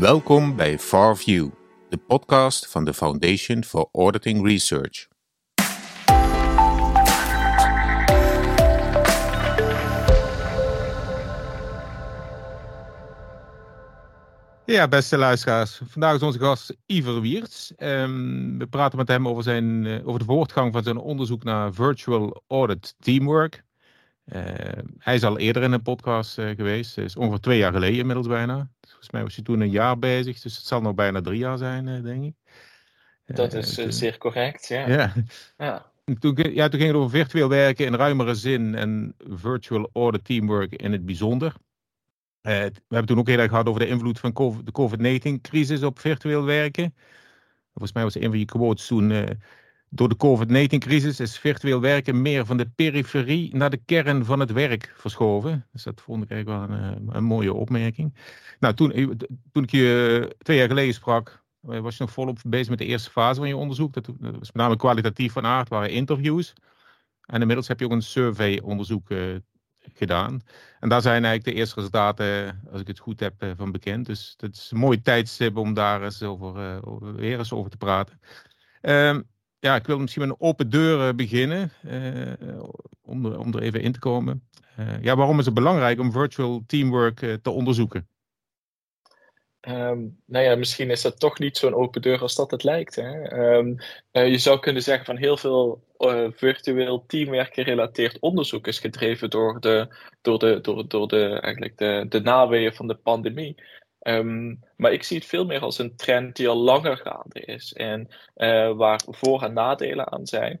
Welkom bij FarView, de podcast van de Foundation for Auditing Research. Ja, beste luisteraars. Vandaag is onze gast Iver Wiertz. Um, we praten met hem over, zijn, uh, over de voortgang van zijn onderzoek naar virtual audit teamwork. Uh, hij is al eerder in een podcast uh, geweest. Is ongeveer twee jaar geleden inmiddels bijna. Volgens mij was hij toen een jaar bezig. Dus het zal nog bijna drie jaar zijn, denk ik. Dat is toen, zeer correct, ja. Ja. ja. Toen, ja, toen ging het over virtueel werken in ruimere zin en virtual audit teamwork in het bijzonder. Uh, we hebben toen ook heel erg gehad over de invloed van COVID, de COVID-19-crisis op virtueel werken. Volgens mij was een van je quotes toen. Uh, door de COVID-19-crisis is virtueel werken meer van de periferie naar de kern van het werk verschoven. Dus dat vond ik eigenlijk wel een, een mooie opmerking. Nou, toen, toen ik je twee jaar geleden sprak, was je nog volop bezig met de eerste fase van je onderzoek. Dat, dat was met name kwalitatief van aard, waren interviews. En inmiddels heb je ook een survey-onderzoek uh, gedaan. En daar zijn eigenlijk de eerste resultaten, als ik het goed heb, van bekend. Dus het is een mooi tijdstip om daar eens over, weer eens over te praten. Um, ja, ik wil misschien met een open deur beginnen, uh, om, er, om er even in te komen. Uh, ja, waarom is het belangrijk om virtual teamwork te onderzoeken? Um, nou ja, misschien is dat toch niet zo'n open deur als dat het lijkt. Hè? Um, je zou kunnen zeggen van heel veel virtueel teamwerk gerelateerd onderzoek is gedreven door de, door de, door, door de, eigenlijk de, de naweeën van de pandemie. Um, maar ik zie het veel meer als een trend die al langer gaande is en uh, waar voor- en nadelen aan zijn.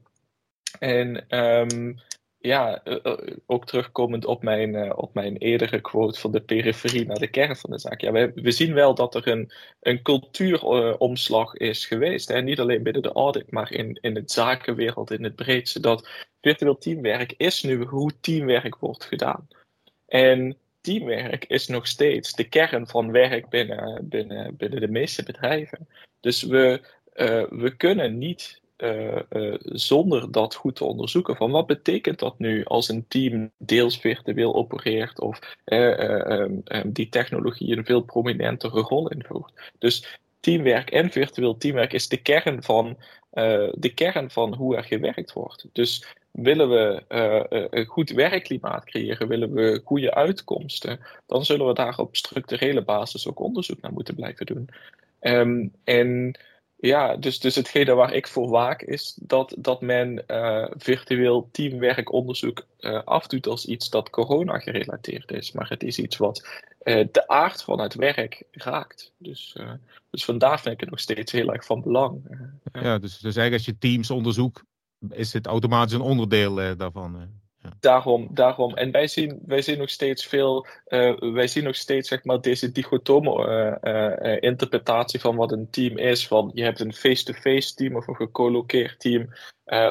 En um, ja, uh, ook terugkomend op mijn, op mijn eerdere quote van de periferie naar de kern van de zaak. Ja, we, we zien wel dat er een, een cultuuromslag is geweest. Hè? Niet alleen binnen de audit, maar in, in het zakenwereld in het breedste. Dat virtueel teamwerk is nu hoe teamwerk wordt gedaan. En teamwerk is nog steeds de kern van werk binnen, binnen, binnen de meeste bedrijven. Dus we, uh, we kunnen niet uh, uh, zonder dat goed te onderzoeken van wat betekent dat nu als een team deels virtueel opereert of um, um, die technologie een veel prominentere rol invult. Dus teamwerk en virtueel teamwerk is de kern van, de kern van hoe er gewerkt wordt. Dus willen we uh, een goed werkklimaat creëren, willen we goede uitkomsten, dan zullen we daar op structurele basis ook onderzoek naar moeten blijven doen. Um, en ja, dus, dus hetgene waar ik voor waak is dat, dat men uh, virtueel teamwerkonderzoek afdoet als iets dat corona gerelateerd is. Maar het is iets wat de aard van het werk raakt. Dus, dus vandaar vind ik het nog steeds heel erg van belang. ja, dus, dus eigenlijk als je teamsonderzoek is het automatisch een onderdeel uh, daarvan. Ja. Daarom, daarom. En wij zien, wij zien nog steeds veel, uh, wij zien nog steeds zeg maar deze dichotome interpretatie van wat een team is. Van je hebt een face-to-face team of een gecolloqueerd team,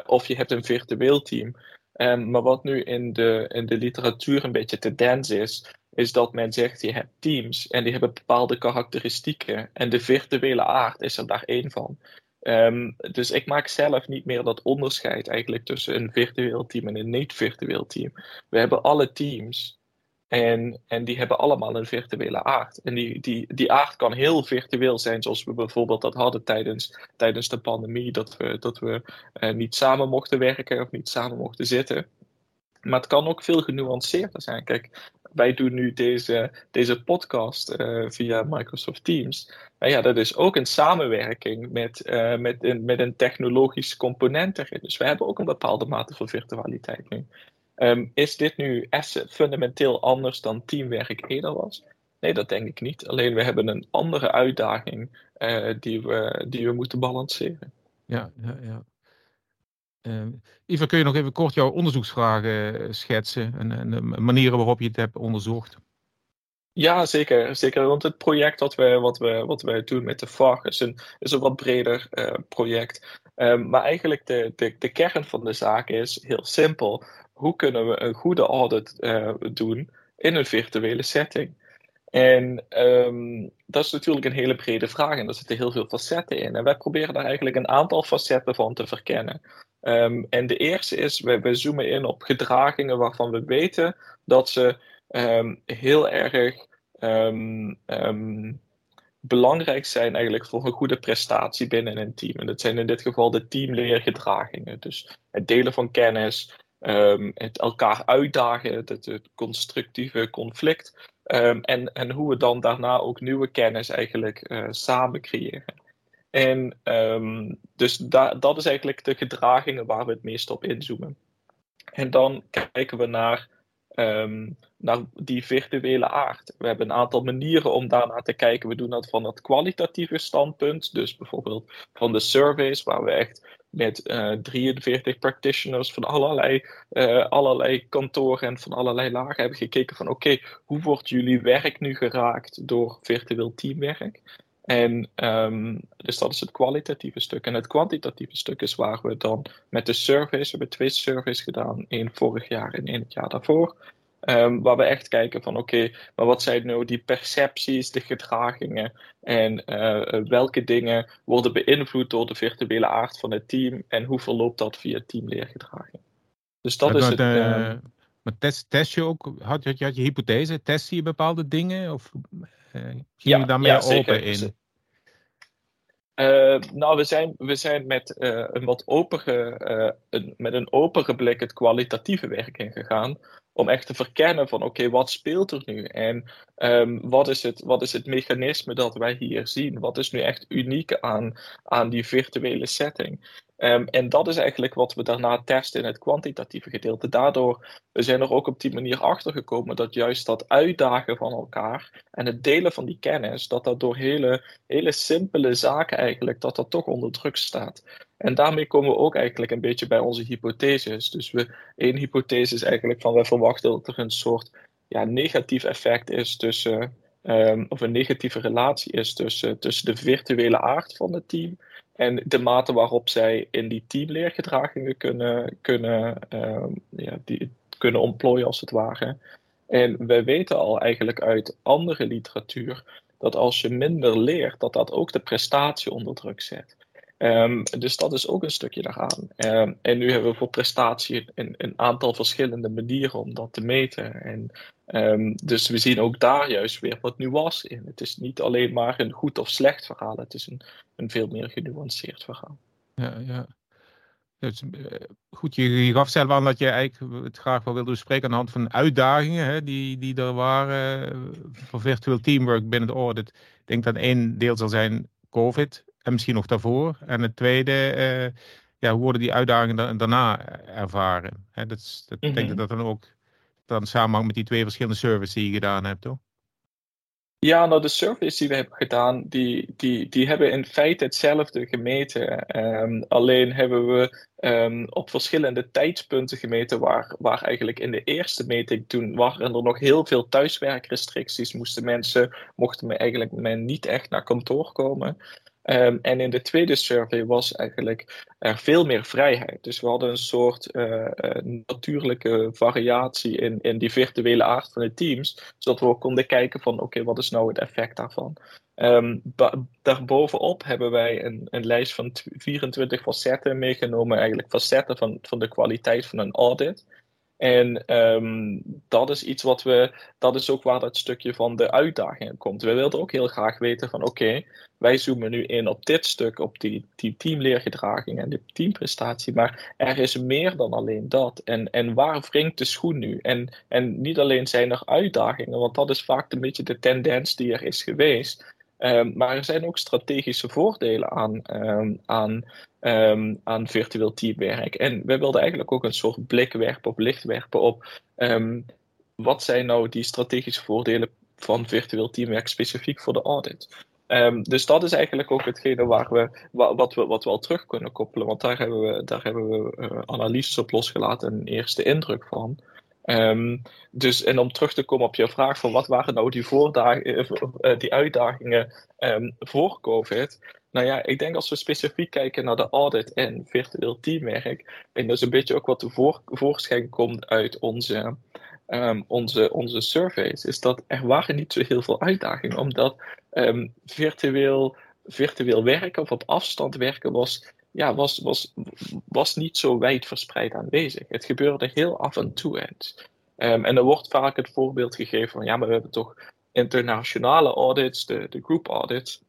of je hebt een virtueel team. Um, maar wat nu in de, in de literatuur een beetje tendens is, is dat men zegt je hebt teams en die hebben bepaalde karakteristieken en de virtuele aard is er daar één van. Um, dus ik maak zelf niet meer dat onderscheid eigenlijk tussen een virtueel team en een niet-virtueel team. We hebben alle teams en, en die hebben allemaal een virtuele aard. En die, die, die aard kan heel virtueel zijn, zoals we bijvoorbeeld dat hadden tijdens, tijdens de pandemie, dat we, dat we uh, niet samen mochten werken of niet samen mochten zitten. Maar het kan ook veel genuanceerder zijn. Kijk, wij doen nu deze, deze podcast uh, via Microsoft Teams. En ja, dat is ook een samenwerking met, uh, met, een, met een technologisch component erin. Dus we hebben ook een bepaalde mate van virtualiteit nu. Um, is dit nu fundamenteel anders dan teamwerk eerder was? Nee, dat denk ik niet. Alleen we hebben een andere uitdaging uh, die, we, die we moeten balanceren. Ja, ja, ja. Uh, Iva, kun je nog even kort jouw onderzoeksvragen schetsen en, en de manieren waarop je het hebt onderzocht? Ja, zeker. zeker. Want het project wat we, wat we, wat we doen met de VAG is een, is een wat breder uh, project. Um, maar eigenlijk de, de, de kern van de zaak is heel simpel. Hoe kunnen we een goede audit uh, doen in een virtuele setting? En um, dat is natuurlijk een hele brede vraag en er zitten heel veel facetten in. En wij proberen daar eigenlijk een aantal facetten van te verkennen. Um, en de eerste is, we, we zoomen in op gedragingen waarvan we weten dat ze um, heel erg belangrijk zijn eigenlijk voor een goede prestatie binnen een team. En dat zijn in dit geval de teamleergedragingen. Dus het delen van kennis, ehm, het elkaar uitdagen, het, constructieve conflict. Ehm, en, en hoe we dan daarna ook nieuwe kennis eigenlijk uh, samen creëren. En um, dus da dat is eigenlijk de gedragingen waar we het meest op inzoomen. En dan kijken we naar um, naar die virtuele aard. We hebben een aantal manieren om daarnaar te kijken. We doen dat van het kwalitatieve standpunt, dus bijvoorbeeld van de surveys, waar we echt met uh, eh, 43 practitioners van allerlei, uh, allerlei kantoren en van allerlei lagen hebben gekeken van oké, hoe wordt jullie werk nu geraakt door virtueel teamwerk? En um, dus dat is het kwalitatieve stuk. En het kwantitatieve stuk is waar we dan met de surveys, we hebben twee surveys gedaan, één vorig jaar en één het jaar daarvoor. Um, waar we echt kijken van oké, maar wat zijn nou die percepties, de gedragingen en uh, welke dingen worden beïnvloed door de virtuele aard van het team en hoe verloopt dat via teamleergedraging. Dus dat is het. Uh, maar test, test je ook, had je, had je hypothese, test je bepaalde dingen of ging je daar meer open in? Uh, nou, we zijn, we zijn met, uh, een wat opere, uh, een, met een opere blik het kwalitatieve werk ingegaan om echt te verkennen van oké, wat speelt er nu? En um, wat, is het, wat is het mechanisme dat wij hier zien? Wat is nu echt uniek aan, aan die virtuele setting? Um, en dat is eigenlijk wat we daarna testen in het kwantitatieve gedeelte. Daardoor we zijn er ook op die manier achter gekomen dat juist dat uitdagen van elkaar en het delen van die kennis, dat dat door hele, hele simpele zaken eigenlijk, dat dat toch onder druk staat. En daarmee komen we ook eigenlijk een beetje bij onze hypotheses. Dus we, één hypothese is eigenlijk van wij verwachten dat er een soort ja, negatief effect is tussen, um, of een negatieve relatie is tussen, tussen de virtuele aard van het team en de mate waarop zij in die teamleergedragingen kunnen, kunnen, um, ja, die, kunnen ontplooien als het ware. En wij weten al eigenlijk uit andere literatuur dat als je minder leert, dat dat ook de prestatie onder druk zet. Um, dus dat is ook een stukje daaraan. Um, en nu hebben we voor prestatie een, een, aantal verschillende manieren om dat te meten. En, um, dus we zien ook daar juist weer wat nuance in. Het is niet alleen maar een goed of slecht verhaal, het is een, een veel meer genuanceerd verhaal. Ja, ja. Dus, eh, goed, je, gaf zelf aan dat je eigenlijk het graag wel wilde bespreken aan de hand van uitdagingen hè, die, die er waren uh, voor virtueel teamwork binnen de audit. Ik denk dat één deel zal zijn COVID en misschien nog daarvoor. En het tweede, uh, ja, hoe worden die uitdagingen daarna ervaren? Hè, dat, is, dat mm -hmm. denk ik dat dan ook dan samenhangt met die twee verschillende services die je gedaan hebt, toch? Ja, nou de surveys die we hebben gedaan, die, die, die hebben in feite hetzelfde gemeten. Um, alleen hebben we um, op verschillende tijdspunten gemeten waar, waar eigenlijk in de eerste meting toen waren er nog heel veel thuiswerkrestricties. Moesten mensen, mochten eigenlijk men niet echt naar kantoor komen. Um, en in de tweede survey was eigenlijk er veel meer vrijheid. Dus we hadden een soort uh, uh, natuurlijke variatie in, in die virtuele aard van de teams, zodat we ook konden kijken van oké, wat is nou het effect daarvan? Um, daarbovenop hebben wij een, een lijst van 24 facetten meegenomen, eigenlijk facetten van, van de kwaliteit van een audit. En um, dat is iets wat we, dat is ook waar dat stukje van de uitdaging komt. We wilden ook heel graag weten van oké, wij zoomen nu in op dit stuk, op die, die teamleergedraging en de teamprestatie, maar er is meer dan alleen dat. En, en waar wringt de schoen nu? En, en niet alleen zijn er uitdagingen, want dat is vaak een beetje de tendens die er is geweest. Um, maar er zijn ook strategische voordelen aan, um, aan, um, aan virtueel teamwerk. En we wilden eigenlijk ook een soort blik werpen of licht werpen op wat zijn nou die strategische voordelen van virtueel teamwerk specifiek voor de audit. dus dat is eigenlijk ook hetgene waar we, wat, we, wat we al terug kunnen koppelen, want daar hebben we, daar hebben we uh, analyses op losgelaten en een eerste indruk van. Dus en om terug te komen op je vraag van wat waren nou die, uh, die uitdagingen voor COVID? Nou ja, ik denk als we specifiek kijken naar de audit en virtueel teamwerk, en dat is een beetje ook wat de voor, voorschijn komt uit onze, um, onze, onze surveys, is dat er waren niet zo heel veel uitdagingen, omdat virtueel, virtueel werken of op afstand werken was ja, was, was, was niet zo wijd verspreid aanwezig. Het gebeurde heel af en toe eens. Um, en er wordt vaak het voorbeeld gegeven van ja, maar we hebben toch internationale audits, de, de group audits.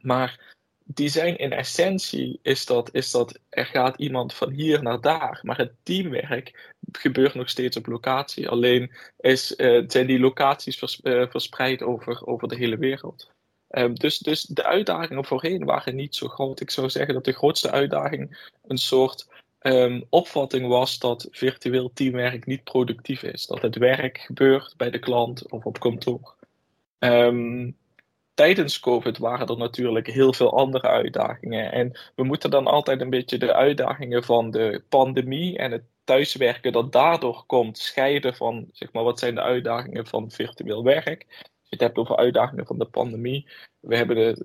Maar die zijn in essentie, is dat, is dat er gaat iemand van hier naar daar. Maar het teamwerk gebeurt nog steeds op locatie. Alleen is, uh, zijn die locaties eh, verspreid over, over de hele wereld. Um, dus, dus de uitdagingen voorheen waren niet zo groot. Ik zou zeggen dat de grootste uitdaging een soort um, opvatting was dat virtueel teamwerk niet productief is. Dat het werk gebeurt bij de klant of op kantoor. Um, tijdens COVID waren er natuurlijk heel veel andere uitdagingen. En we moeten dan altijd een beetje de uitdagingen van de pandemie en het thuiswerken dat daardoor komt scheiden van, zeg maar, wat zijn de uitdagingen van virtueel werk. Als je hebt over uitdagingen van de pandemie. We hebben er,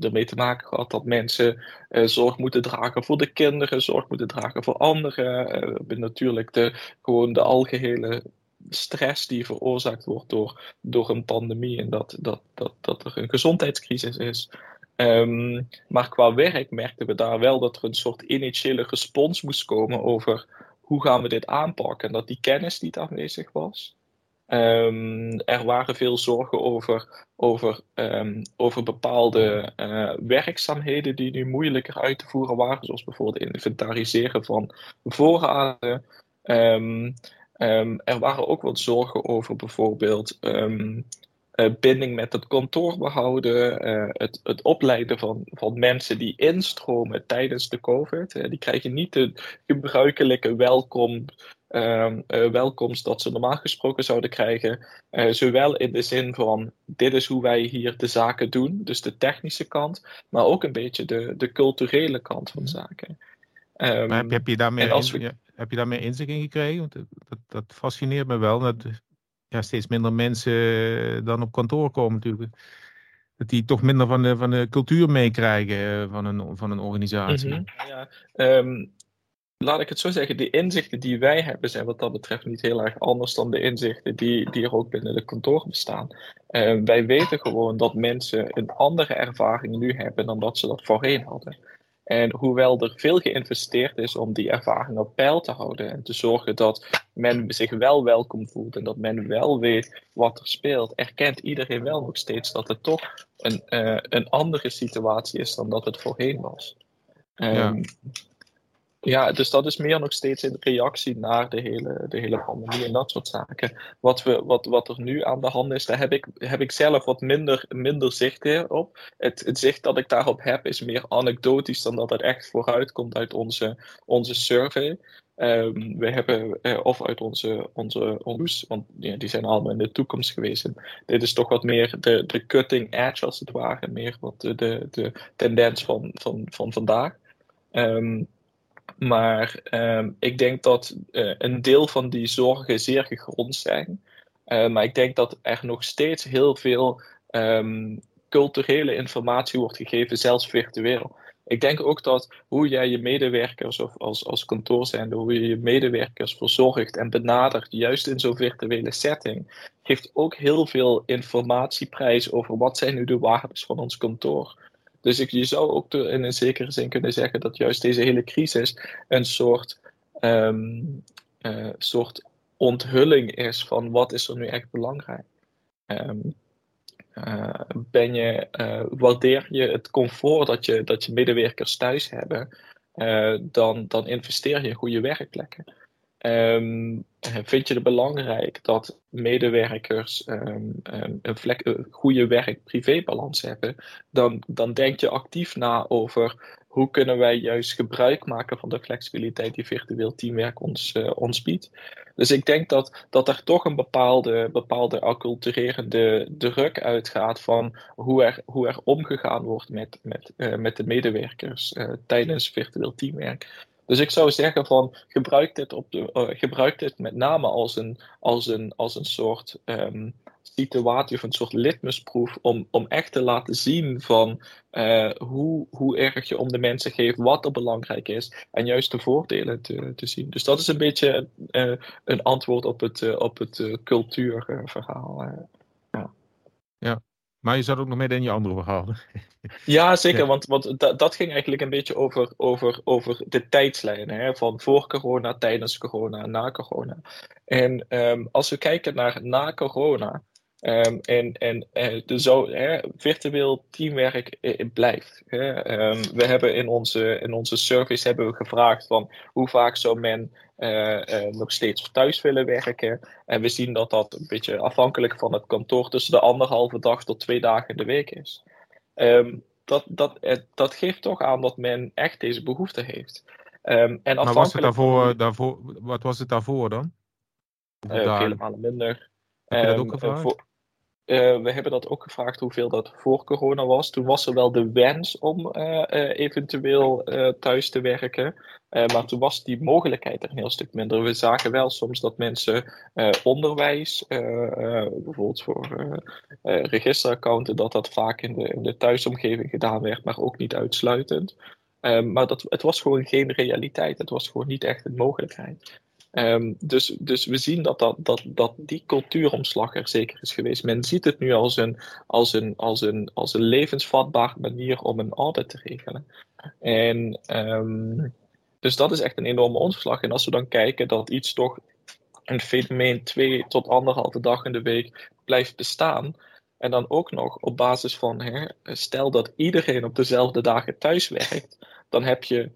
ermee te maken gehad dat mensen eh, zorg moeten dragen voor de kinderen, zorg moeten dragen voor anderen. Uh, we hebben natuurlijk de, gewoon de algehele stress die veroorzaakt wordt door, door een pandemie en dat, dat, dat, dat er een gezondheidscrisis is. Um, maar qua werk merkten we daar wel dat er een soort initiële respons moest komen over hoe gaan we dit aanpakken. En dat die kennis niet aanwezig was. Um, er waren veel zorgen over, over, um, over bepaalde uh, werkzaamheden die nu moeilijker uit te voeren waren, zoals bijvoorbeeld inventariseren van voorraden. Um, er waren ook wat zorgen over bijvoorbeeld um, uh, binding met het kantoor behouden, uh, het, het, opleiden van, van mensen die instromen tijdens de COVID. Uh, die krijgen niet de gebruikelijke welkom, um, welkomst dat ze normaal gesproken zouden krijgen. zowel in de zin van dit is hoe wij hier de zaken doen, dus de technische kant, maar ook een beetje de, de culturele kant van zaken. Heb, heb, je daarmee. Heb je daar meer inzicht in gekregen? Want dat, dat fascineert me wel. Dat ja, steeds minder mensen eh, dan op kantoor komen natuurlijk. Dat die toch minder van de, van de cultuur meekrijgen eh, van een, van een organisatie. Mhm. ja, ehm, laat ik het zo zeggen, de inzichten die wij hebben zijn wat dat betreft niet heel erg anders dan de inzichten die, die er ook binnen de kantoor bestaan. Uh, wij weten gewoon dat mensen een andere ervaring nu hebben dan dat ze dat voorheen hadden. En hoewel er veel geïnvesteerd is om die ervaring op peil te houden en te zorgen dat men zich wel welkom voelt en dat men wel weet wat er speelt, erkent iedereen wel nog steeds dat het toch een, uh, een andere situatie is dan dat het voorheen was. Um, ja. Ehm, ja, dus dat is meer nog steeds in reactie naar de hele, de hele pandemie en dat soort zaken. Wat, we, wat, wat er nu aan de hand is, daar heb ik, heb ik zelf wat minder, minder zicht op. Het, het zicht dat ik daarop heb is meer anekdotisch dan dat het echt vooruit komt uit onze, onze survey. Um, we hebben, uh, of uit onze, onze want die zijn allemaal in de toekomst geweest. Dit is toch wat meer de, de cutting edge, als het ware, meer wat de, de, de tendens van, van, van vandaag. Um, maar um, ik denk dat uh, een deel van die zorgen zeer gegrond zijn. Uh, maar ik denk dat er nog steeds heel veel um, culturele informatie wordt gegeven, zelfs virtueel. Ik denk ook dat hoe jij je medewerkers of als, als kantoor zijnde, hoe je je medewerkers verzorgt en benadert, juist in zo'n virtuele setting, geeft ook heel veel informatieprijs over wat zijn nu de waardes van ons kantoor. Dus ik, je zou ook in een zekere zin kunnen zeggen dat juist deze hele crisis een soort, um, uh, soort onthulling is van wat is er nu echt belangrijk. Um, uh, ben je, uh, waardeer je het comfort dat je, dat je medewerkers thuis hebben, dan, dan investeer je in goede werkplekken. Um, vind je het belangrijk dat medewerkers um, um, een, vlek, goede werk-privébalans hebben, dan, dan denk je actief na over hoe kunnen wij juist gebruik maken van de flexibiliteit die virtueel teamwerk ons, uh, ons biedt. Dus ik denk dat, dat er toch een bepaalde, bepaalde acculturerende druk uitgaat van hoe er, hoe er omgegaan wordt met, met, uh, met de medewerkers uh, tijdens virtueel teamwerk. Dus ik zou zeggen van gebruik dit, op de, uh, gebruik dit met name als een, als een, als een soort um, situatie of een soort litmusproef om, om echt te laten zien van uh, hoe, hoe erg je om de mensen geeft, wat er belangrijk is en juist de voordelen te, te zien. Dus dat is een beetje uh, een antwoord op het, op het cultuurverhaal. Maar je zat ook nog mee in je andere verhaal. Ja, zeker. Want, want dat, dat ging eigenlijk een beetje over, over, over de tijdslijnen. Hè, van voor corona, tijdens corona en na corona. En um, als we kijken naar na corona, Um, en en uh, de zo, hè, virtueel teamwerk uh, blijft. Hè. Um, we hebben in onze, in onze surveys hebben we gevraagd van hoe vaak zou men uh, nog steeds thuis willen werken. En we zien dat dat een beetje afhankelijk van het kantoor tussen de anderhalve dag tot twee dagen in de week is. Um, dat, dat, dat geeft toch aan dat men echt deze behoefte heeft. en maar was het daarvoor, daarvoor, wat was het daarvoor dan? Helemaal minder. Heb je dat ook gevraagd? Uh, we hebben dat ook gevraagd hoeveel dat voor corona was. Toen was er wel de wens om uh, uh, eventueel thuis te werken. maar toen was die mogelijkheid er een heel stuk minder. We zagen wel soms dat mensen onderwijs, bijvoorbeeld voor registeraccounten, dat dat vaak in de, in de thuisomgeving gedaan werd, maar ook niet uitsluitend. maar dat, het was gewoon geen realiteit. Het was gewoon niet echt een mogelijkheid. Um, dus, dus we zien dat, dat, dat, die cultuuromslag er zeker is geweest. Men ziet het nu als een, als een, als een, als een levensvatbare manier om een audit te regelen. En um, dus dat is echt een enorme omslag. En als we dan kijken dat iets toch een fenomeen twee tot anderhalve dag in de week blijft bestaan. En dan ook nog op basis van, stel dat iedereen op dezelfde dagen thuis werkt, dan heb je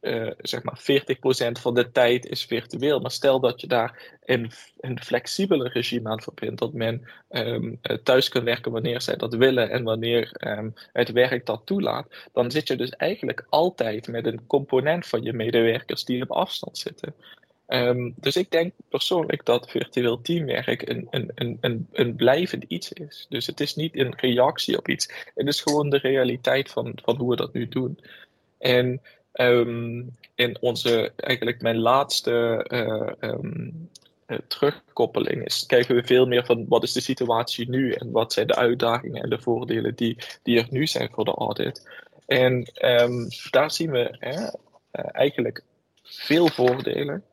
uh, zeg maar 40% van de tijd is virtueel. Maar stel dat je daar een, een flexibele regime aan verbindt, dat men um, thuis kan werken wanneer zij dat willen en wanneer um, het werk dat toelaat, dan zit je dus eigenlijk altijd met een component van je medewerkers die op afstand zitten. Um, dus ik denk persoonlijk dat virtueel teamwerk een, een, een, een, een blijvend iets is. Dus het is niet een reactie op iets. Het is gewoon de realiteit van, van hoe we dat nu doen. En Um, in onze, eigenlijk mijn laatste uh, um, terugkoppeling is, kijken we veel meer van wat is de situatie nu en wat zijn de uitdagingen en de voordelen die, die er nu zijn voor de audit. En um, daar zien we hè, uh, eigenlijk veel voordelen.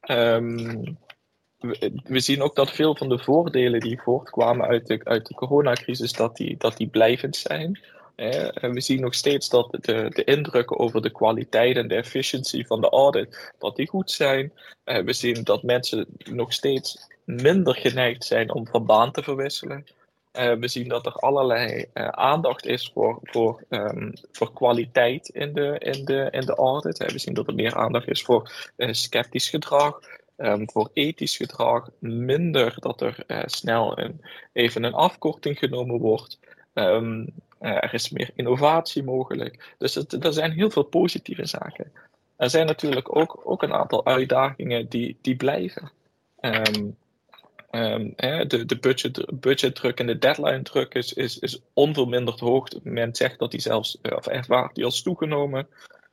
We, we, zien ook dat veel van de voordelen die voortkwamen uit de, uit de coronacrisis, dat die, dat die blijvend zijn. En we zien nog steeds dat de, de indrukken over de kwaliteit en de efficiëntie van de audit, dat die goed zijn. We zien dat mensen nog steeds minder geneigd zijn om van baan te verwisselen. we zien dat er allerlei aandacht is voor, voor, um, voor kwaliteit in de, in, de, in de audit. we zien dat er meer aandacht is voor sceptisch gedrag, um, voor ethisch gedrag. Minder dat er snel een, even een afkorting genomen wordt. Uh, er is meer innovatie mogelijk. Dus het, er zijn heel veel positieve zaken. Er zijn natuurlijk ook, ook een aantal uitdagingen die, die blijven. Um, um, de de budget, budgetdruk en de deadline druk is, is, onverminderd hoog. Men zegt dat die zelfs, eh, of ervaart die als toegenomen.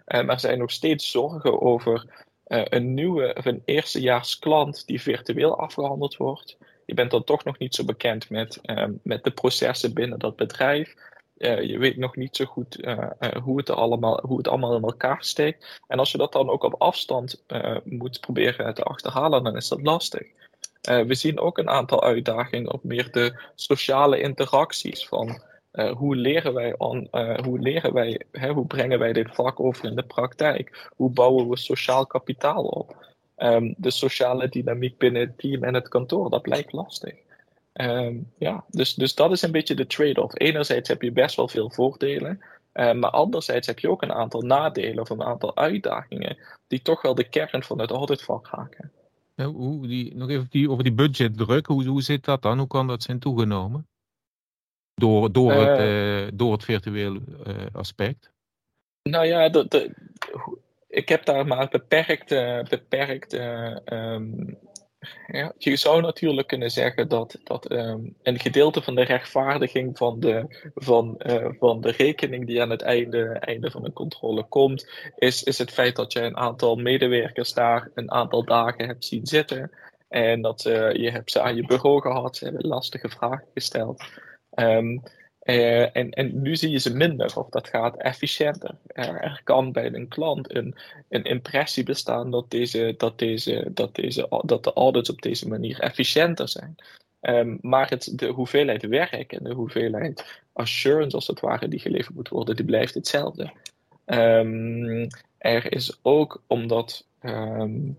Um, er zijn nog steeds zorgen over uh, een nieuwe of een eerstejaars klant die virtueel afgehandeld wordt. Je bent dan toch nog niet zo bekend met, met de processen binnen dat bedrijf. Uh, je weet nog niet zo goed uh, uh, hoe, het allemaal, hoe het allemaal in elkaar steekt. En als je dat dan ook op afstand moet proberen te achterhalen, dan is dat lastig. we zien ook een aantal uitdagingen op meer de sociale interacties van hoe leren wij, hoe, leren wij hè, hoe brengen wij dit vak over in de praktijk? Hoe bouwen we sociaal kapitaal op? Um, de sociale dynamiek binnen het team en het kantoor, dat blijkt lastig. Um, ja, dus, dus dat is een beetje de trade-off. Enerzijds heb je best wel veel voordelen, uh, maar anderzijds heb je ook een aantal nadelen of een aantal uitdagingen die toch wel de kern van het auditvak raken. Ja, hoe die, nog even die, over die budgetdruk, hoe, hoe zit dat dan? Hoe kan dat zijn toegenomen? Door, door, het, uh, door het virtuele aspect? Nou ja, de, de, ik heb daar maar beperkte, beperkte um, ja, je zou natuurlijk kunnen zeggen dat, dat um, een gedeelte van de rechtvaardiging van de, van, uh, van de rekening die aan het einde, einde van de controle komt, is, is het feit dat je een aantal medewerkers daar een aantal dagen hebt zien zitten. En dat uh, je hebt ze aan je bureau gehad, ze hebben lastige vragen gesteld. Um, uh, en, en nu zie je ze minder, of dat gaat efficiënter. Er, er kan bij een klant een, een impressie bestaan dat, deze, dat, deze, dat, deze, dat de audits op deze manier efficiënter zijn. Um, maar het, de hoeveelheid werk en de hoeveelheid assurance, als het ware, die geleverd moet worden, die blijft hetzelfde. Um, er is ook, omdat um,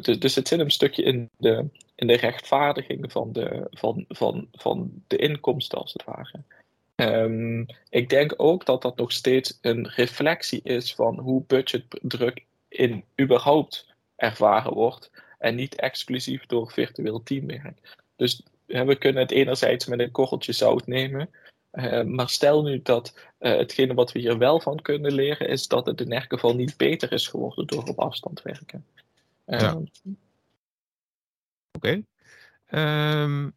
dus, dus het zit een stukje in de, in de rechtvaardiging van de, van, van, van de inkomsten, als het ware. Um, ik denk ook dat dat nog steeds een reflectie is van hoe budgetdruk in überhaupt ervaren wordt en niet exclusief door virtueel teamwerk. Dus we kunnen het enerzijds met een korreltje zout nemen, uh, maar stel nu dat uh, hetgene wat we hier wel van kunnen leren is dat het in elk geval niet beter is geworden door op afstand werken. Uh, ja. Ehm, Oké. Okay. Um,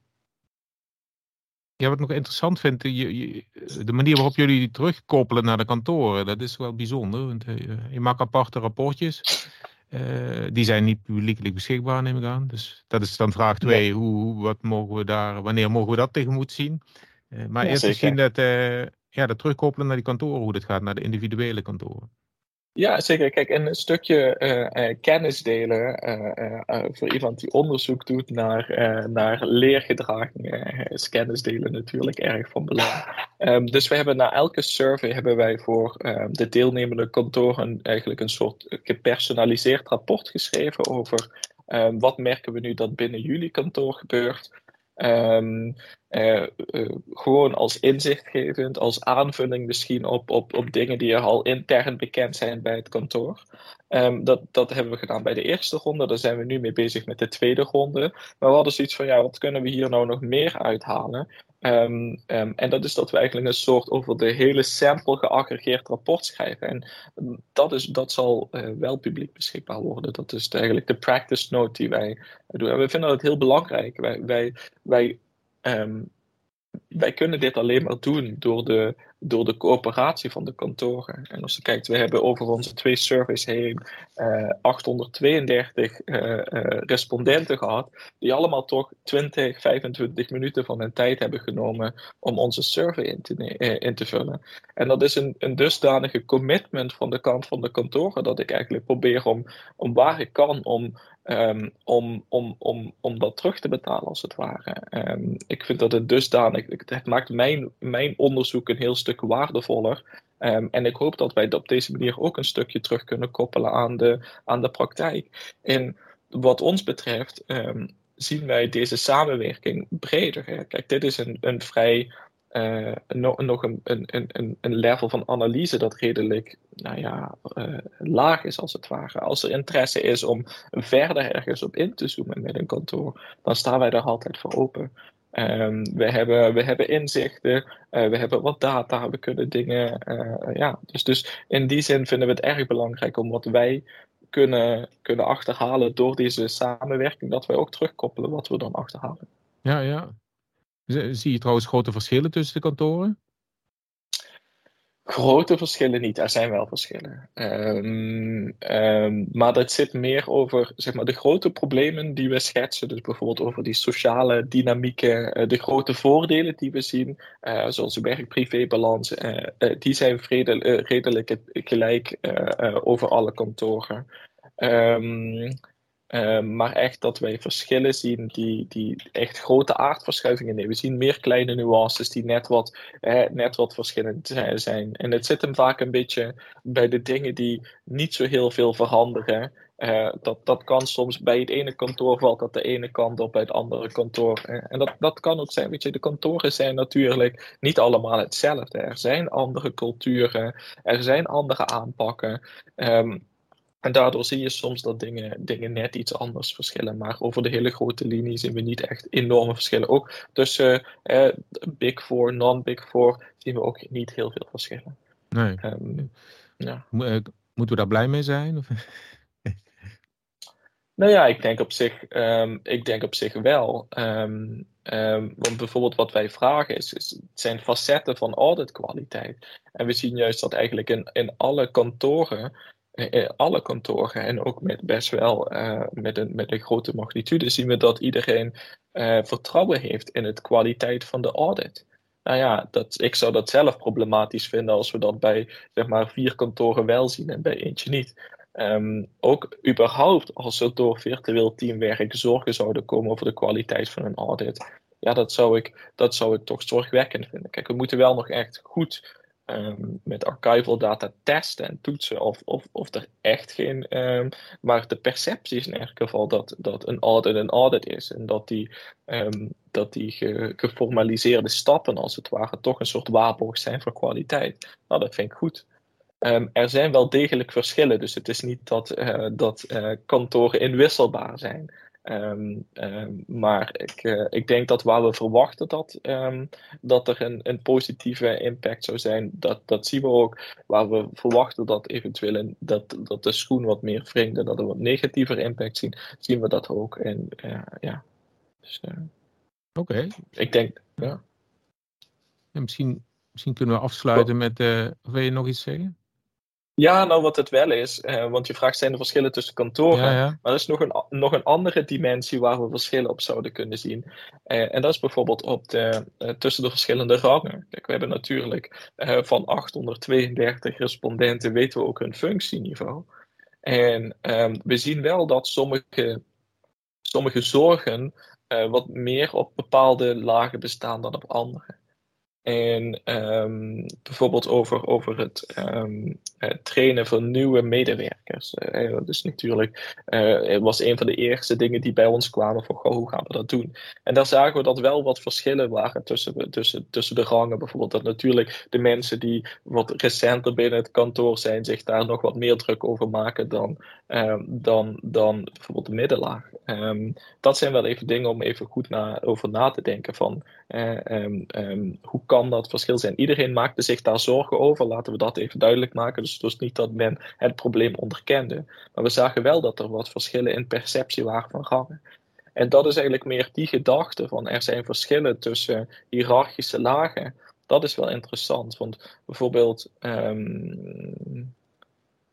ja, wat ik nog interessant vind, je, je, de manier waarop jullie terugkoppelen naar de kantoren, dat is wel bijzonder. Want eh, je maakt aparte rapportjes. Uh, die zijn niet publiekelijk beschikbaar, neem ik aan. Dus dat is dan vraag 2. Hoe, wat mogen we daar, wanneer mogen we dat tegemoet zien? Uh, maar ja, eerst misschien dat, uh, ja, dat terugkoppelen naar die kantoren, hoe dat gaat, naar de individuele kantoren. Ja, zeker. Kijk, en een stukje uh, uh, kennis delen uh, voor iemand die onderzoek doet naar, naar leergedragingen is kennis delen natuurlijk erg van belang. Um, dus we hebben na elke survey hebben wij voor um, de deelnemende kantoren eigenlijk een soort gepersonaliseerd rapport geschreven over um, wat merken we nu dat binnen jullie kantoor gebeurt. Um, uh, uh, gewoon als inzichtgevend, als aanvulling misschien op, op, op dingen die al intern bekend zijn bij het kantoor. Um, dat, dat hebben we gedaan bij de eerste ronde, daar zijn we nu mee bezig met de tweede ronde. Maar we hadden zoiets van, ja, wat kunnen we hier nou nog meer uithalen? Um, um, en dat is dat we eigenlijk een soort over de hele sample geaggregeerd rapport schrijven. En dat, is, dat zal uh, wel publiek beschikbaar worden. Dat is eigenlijk de practice note die wij doen. En we vinden dat heel belangrijk. Wij, wij, wij um, wij kunnen dit alleen maar doen door de, door de coöperatie van de kantoren. En als je kijkt, we hebben over onze twee surveys heen uh, 832 uh, uh, respondenten gehad, die allemaal toch 20, 25 minuten van hun tijd hebben genomen om onze survey in te, in te vullen. En dat is een, een dusdanige commitment van de kant van de kantoren dat ik eigenlijk probeer om, om waar ik kan om Um, om, om, om, om dat terug te betalen, als het ware. Um, ik vind dat het dusdanig. Het maakt mijn, mijn onderzoek een heel stuk waardevoller. Um, en ik hoop dat wij op deze manier ook een stukje terug kunnen koppelen aan de, aan de praktijk. En wat ons betreft zien wij deze samenwerking breder. Kijk, dit is een, een vrij uh, nog, nog een, een, een, een level van analyse dat redelijk nou ja, uh, laag is, als het ware. Als er interesse is om verder ergens op in te zoomen met een kantoor, dan staan wij daar altijd voor open. Um, we, hebben, we hebben inzichten, uh, we hebben wat data, we kunnen dingen. ja, dus, dus in die zin vinden we het erg belangrijk om wat wij kunnen, kunnen achterhalen door deze samenwerking, dat wij ook terugkoppelen wat we dan achterhalen. Ja, ja. Zie je trouwens grote verschillen tussen de kantoren? Grote verschillen niet, er zijn wel verschillen. Um, maar dat zit meer over zeg maar, de grote problemen die we schetsen. Dus bijvoorbeeld over die sociale dynamieken, uh, de grote voordelen die we zien, uh, zoals werk-privé-balans, uh, die zijn redelijk gelijk over alle kantoren. Um, uh, maar echt dat wij verschillen zien die, die echt grote aardverschuivingen nemen. We zien meer kleine nuances die net wat, eh, net wat verschillend zijn. En het zit hem vaak een beetje bij de dingen die niet zo heel veel veranderen. Uh, dat, dat kan soms bij het ene kantoor valt dat de ene kant op, bij het andere kantoor. En dat, dat kan ook zijn, weet je, de kantoren zijn natuurlijk niet allemaal hetzelfde. Er zijn andere culturen, er zijn andere aanpakken. Um, en daardoor zie je soms dat dingen, dingen net iets anders verschillen. Maar over de hele grote linie zien we niet echt enorme verschillen. Ook tussen eh, Big Four, non-Big Four zien we ook niet heel veel verschillen. Nee. Um, ja. Eh, moeten we daar blij mee zijn? Of? nou ja, ik denk op zich, um, ik denk op zich wel. Um, um, want bijvoorbeeld wat wij vragen is, is, zijn facetten van auditkwaliteit. En we zien juist dat eigenlijk in, in alle kantoren alle kantoren en ook met best wel uh, met, een, met een grote magnitude zien we dat iedereen uh, vertrouwen heeft in de kwaliteit van de audit. Nou ja, dat, ik zou dat zelf problematisch vinden als we dat bij zeg maar vier kantoren wel zien en bij eentje niet. Um, ook überhaupt als er door virtueel teamwerk zorgen zouden komen over de kwaliteit van een audit. Ja, dat zou ik, dat zou ik toch zorgwekkend vinden. Kijk, we moeten wel nog echt goed ehm, met archival data testen en toetsen of, of, of er echt geen. Um, maar de perceptie is in elk geval dat, dat een audit een audit is. En dat die, um, dat die ge, geformaliseerde stappen, als het ware, toch een soort waarborg zijn voor kwaliteit. Nou, dat vind ik goed. er zijn wel degelijk verschillen, dus het is niet dat, uh, dat uh, kantoren inwisselbaar zijn. Um, um, maar ik, uh, ik denk dat waar we verwachten dat, um, dat er een, een positieve impact zou zijn, dat, dat zien we ook. Waar we verwachten dat eventueel een, dat, dat de schoen wat meer wringt en dat er wat negatiever impact zien, zien we dat ook. En uh, ja. Dus, uh, Oké. Okay. Ik denk, ja. ja. misschien, misschien kunnen we afsluiten met, wil je nog iets zeggen? Ja, nou wat het wel is, eh, want je vraagt zijn er verschillen tussen kantoren, ja, ja. maar er is nog een, nog een andere dimensie waar we verschillen op zouden kunnen zien. Eh, en dat is bijvoorbeeld op de, uh, tussen de verschillende rangen. Kijk, we hebben natuurlijk van 832 respondenten weten we ook hun functieniveau. En ehm, we zien wel dat sommige, sommige zorgen wat meer op bepaalde lagen bestaan dan op andere. En um, bijvoorbeeld over, over het, um, het, trainen van nieuwe medewerkers. Uh, dat is natuurlijk, uh, het was een van de eerste dingen die bij ons kwamen van goh, hoe gaan we dat doen? En daar zagen we dat wel wat verschillen waren tussen, tussen, tussen de rangen. Bijvoorbeeld dat natuurlijk de mensen die wat recenter binnen het kantoor zijn, zich daar nog wat meer druk over maken dan, um, dan, dan bijvoorbeeld de middenlaag. dat zijn wel even dingen om even goed over na te denken van hoe kan kan dat verschil zijn. Iedereen maakte zich daar zorgen over, laten we dat even duidelijk maken. Dus het was niet dat men het probleem onderkende. Maar we zagen wel dat er wat verschillen in perceptie waren van gangen. En dat is eigenlijk meer die gedachte van er zijn verschillen tussen hiërarchische lagen. Dat is wel interessant, want bijvoorbeeld um,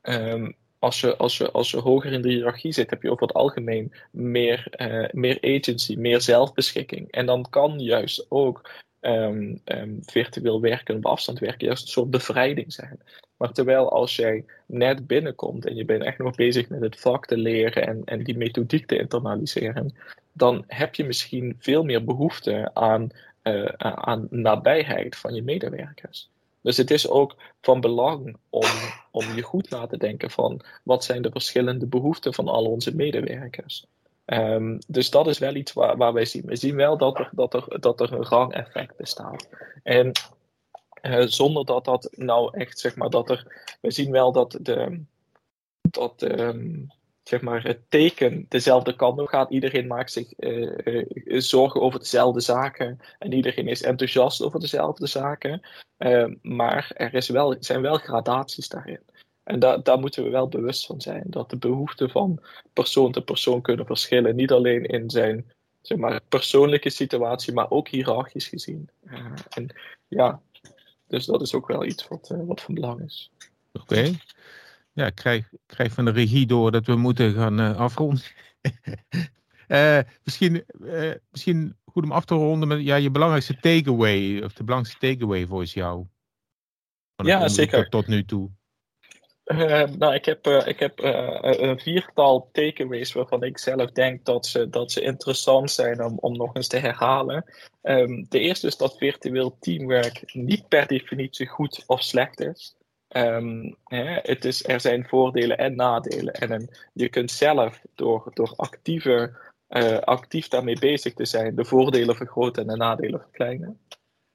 um, als je, als, je, als je hoger in de hiërarchie zit, heb je over het algemeen meer, uh, meer agency, meer zelfbeschikking. En dan kan juist ook um, um, virtueel werken, op afstand werken, juist een soort bevrijding zijn. Maar terwijl als jij net binnenkomt en je bent echt nog bezig met het vak te leren en, en die methodiek te internaliseren, dan heb je misschien veel meer behoefte aan, uh, aan nabijheid van je medewerkers. Dus het is ook van belang om, om je goed na te denken van wat zijn de verschillende behoeften van al onze medewerkers. Um, dus dat is wel iets waar, waar wij zien. We zien wel dat er, dat er, dat er een rangeffect bestaat. En uh, zonder dat dat nou echt, zeg maar, dat er. We zien wel dat, de, dat um, zeg maar, het teken dezelfde kant op gaat. Iedereen maakt zich uh, uh, zorgen over dezelfde zaken. En iedereen is enthousiast over dezelfde zaken. Uh, maar er is wel, zijn wel gradaties daarin. En da daar moeten we wel bewust van zijn. Dat de behoeften van persoon tot persoon kunnen verschillen. Niet alleen in zijn zeg maar, persoonlijke situatie, maar ook hiërarchisch gezien. Uh, en ja, dus dat is ook wel iets wat, uh, wat van belang is. Oké. Okay. Ja, ik krijg, ik krijg van de regie door dat we moeten gaan uh, afronden. misschien, misschien goed om af te ronden met ja, je belangrijkste takeaway, of de belangrijkste takeaway volgens jou. Ja, zeker. Tot nu toe. Uh, nou, ik heb, uh, ik heb uh, een viertal takeaways waarvan ik zelf denk dat ze, dat ze interessant zijn om, om nog eens te herhalen. Um, de eerste is dat virtueel teamwerk niet per definitie goed of slecht is. Um, hè, het is er zijn voordelen en nadelen. En, en je kunt zelf door, door actieve, actief daarmee bezig te zijn, de voordelen vergroten en de nadelen verkleinen.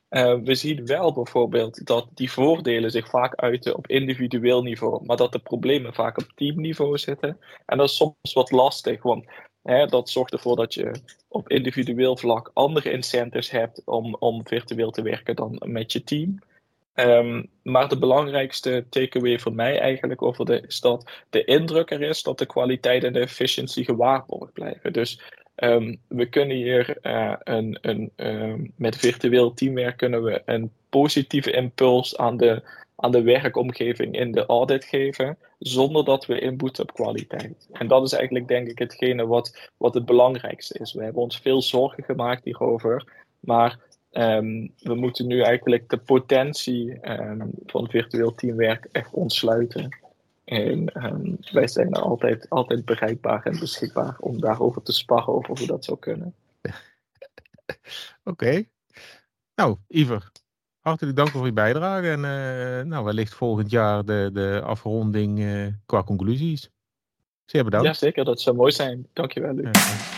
Uh, we zien wel bijvoorbeeld dat die voordelen zich vaak uiten op individueel niveau, maar dat de problemen vaak op teamniveau zitten. En dat is soms wat lastig, want hè, dat zorgt ervoor dat je op individueel vlak andere incentives hebt om, om virtueel te werken dan met je team. Um, maar de belangrijkste takeaway voor mij eigenlijk over de, is dat de indruk er is dat de kwaliteit en de efficiëntie gewaarborgd blijven. Dus Um, we kunnen hier uh, een, een, um, met virtueel teamwerk kunnen we een positieve impuls aan de, aan de werkomgeving in de audit geven, zonder dat we inboeten op kwaliteit. En dat is eigenlijk denk ik hetgene wat, wat het belangrijkste is. We hebben ons veel zorgen gemaakt hierover, maar um, we moeten nu eigenlijk de potentie van virtueel teamwerk echt ontsluiten. En um, wij zijn altijd, altijd bereikbaar en beschikbaar om daarover te sparren over hoe dat zou kunnen. Oké. Okay. Nou, Iver, hartelijk dank voor je bijdrage. En uh, nou, wellicht volgend jaar de, de afronding uh, qua conclusies. Zeer bedankt. Ja, zeker. Dat zou mooi zijn. Dankjewel, Luc. Ja.